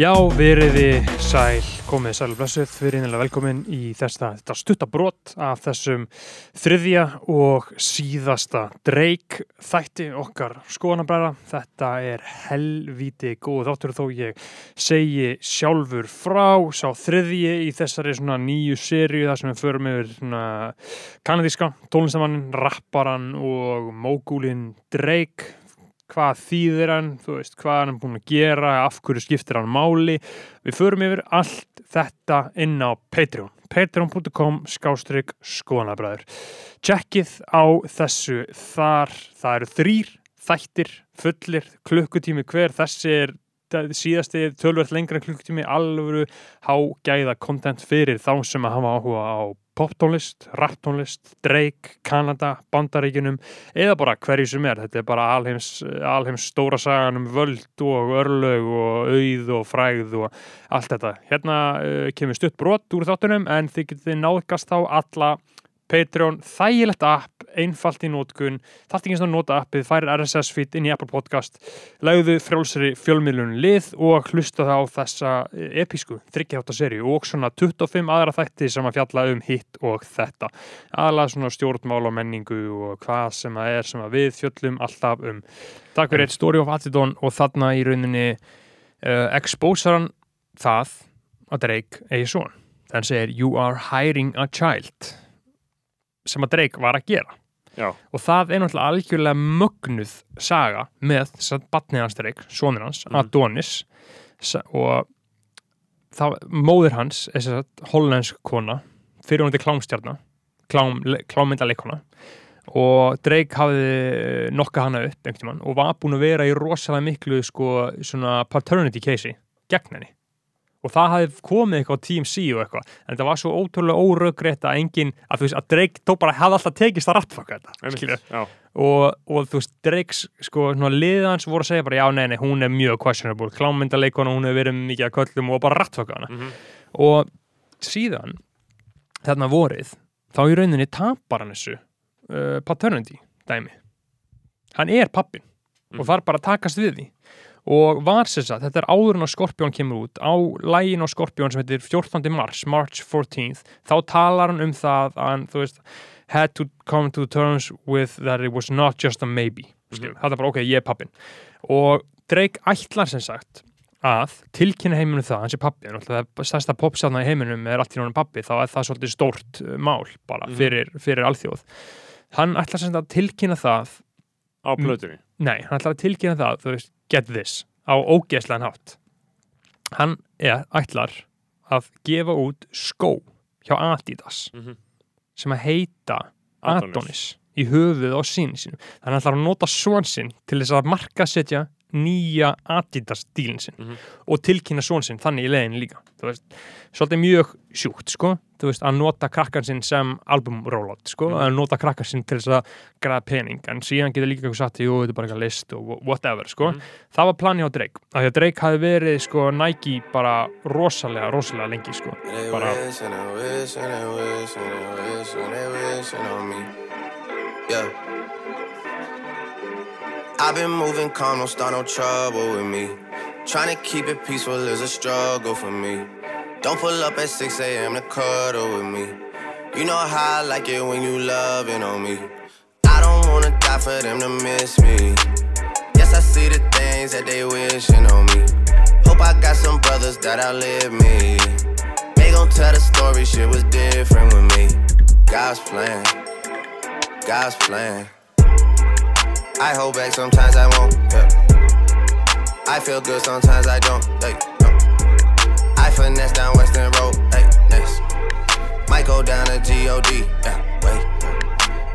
Já, veriði sæl, komið sæl og blessuð, við erum einlega velkomin í þesta, þetta stuttabrót af þessum þriðja og síðasta dreik þætti okkar skoðanabræða. Þetta er helvíti góð þáttur þó ég segi sjálfur frá, sá þriðji í þessari svona nýju sériu þar sem við förum yfir svona kanadíska, tónlistamannin, rapparan og mógúlin dreik hvað þýðir hann, þú veist, hvað hann er búin að gera, af hverju skiptir hann máli. Við förum yfir allt þetta inn á Patreon. Patreon.com skástrygg skoðanabræður. Checkið á þessu þar, það eru þrýr þættir, fullir, klukkutími hver, þessi er síðasti tölvöld lengra klukkutími alvöru hágæða kontent fyrir þá sem að hafa áhuga á poptónlist, rapptónlist, Drake, Kanada, Bandaríkunum eða bara hverju sem er. Þetta er bara alheims, alheims stóra sagan um völd og örlög og auð og fræð og allt þetta. Hérna uh, kemur stutt brot úr þáttunum en þið getið náðgast á alla Patreon, þægilegt app, einfalt í nótkun, þarf ekki eins og nota appið, færir RSS feed inn í Apple Podcast, lauðu frjálsari fjölmiðlun lið og hlusta það á þessa episku þryggjáta seri og svona 25 aðra þætti sem að fjalla um hitt og þetta. Aðlað svona stjórnmál og menningu og hvað sem að er sem að við fjöllum alltaf um. Takk fyrir eitt Story of Attidon og þarna í rauninni uh, exposaran það að Drake eigi svon. Þann segir You are hiring a child sem að Drake var að gera Já. og það er náttúrulega algjörlega mögnuð saga með batnið hans Drake, sonur hans, Mhm. Adonis sa- og það, móður hans er þess að hollensk kona, fyrir hún til klámstjarna klám, klámyndaleikona og Drake hafði nokka hana upp einhvern tímann og var búin að vera í rosalega miklu sko svona paternity casei gegn henni og það hafði komið eitthvað á TMC og eitthvað. En það var svo ótrúlega óröggrétt að enginn, að þú veist, að Drake tók bara hafði alltaf tekist að rattfaka þetta og, og þú veist, Drakes sko, liðans voru að segja bara já, nei, nei, hún er mjög questionable, klámyndaleikona hún hefur verið mikið að köllum og bara rattfaka hana. Mhm. og síðan þarna vorið, þá í rauninni tapar hann þessu uh, paternity dæmi. Hann er pappin og Mhm. þarf bara að takast við því og var sem sagt, þetta er áður en að Skorpjón kemur út á lægin á Skorpjón sem heitir 14. mars, March 14th þá talar hann um það að hann, þú veist, had to come to terms with that it was not just a maybe mm þetta er bara, ok, ég er pappin og Drake ætlar sem sagt að tilkynna heiminum það, hans er pappi en það er stærsta popsjáðna í heiminum er allt í náttúrulega pappi, þá er það svolítið stórt uh, mál bara Mhm. fyrir, fyrir alþjóð hann ætlar sem sagt að tilkynna það Á plötunni. Nei, hann ætlar að tilkynna það, þú veist, get this, á ógeðslegan hátt. Hann er, ætlar að gefa út skó hjá Adidas Mhm. sem að heita Adonis. Adonis, í höfuð á sín sínum. Þannig að hann ætlar að nota svon sinn til þess að markasetja nýja Adidas dílinn sinn Mhm. og tilkynna svon sinn þannig í leiðin líka. Veist, svolítið mjög sjúkt, sko. Þú veist, að nota krakkan sinn sem albumrólot, sko. Mhm. Að nota krakkan sinn til þess að græða pening. En síðan getur líka eitthvað sagt, jú, þetta er bara eitthvað list og whatever, sko. Mhm. Það var plani á Drake. Af því að Drake hafi verið, sko, Nike bara rosalega, rosalega lengi, sko. Bara-. I've been moving calm, don't start no trouble with me. Trying to keep it peaceful is a struggle for me. Don't pull up at 6 a.m. to cuddle with me. You know how I like it when you loving on me. I don't wanna die for them to miss me. Yes, I see the things that they wishing on me. Hope I got some brothers that outlive me. They gon' tell the story, shit was different with me. God's plan, God's plan. I hold back, sometimes I won't. Yeah. I feel good, sometimes I don't. I finesse down Western Road. Hey, next. Might go down to G-O-D. Yeah, wait.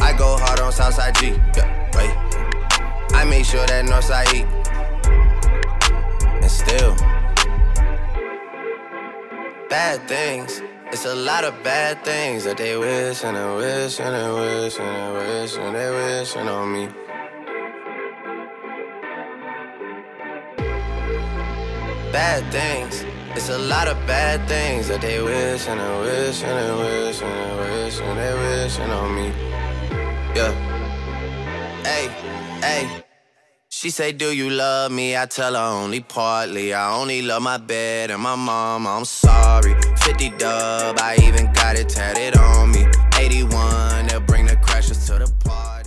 I go hard on Southside G. Yeah, wait. I make sure that Northside E. And still. Bad things. It's a lot of bad things that they wish and they wish and they wish and they wish and they wishing on me. Bad things. It's a lot of bad things that they wish and they wish and they wish and they wish and they wishing on me. Yeah. Hey, hey. She say, Do you love me? I tell her only partly. I only love my bed and my mom. I'm sorry. 50 dub, I even got it tatted on me. 81, they'll bring the crashes to the party.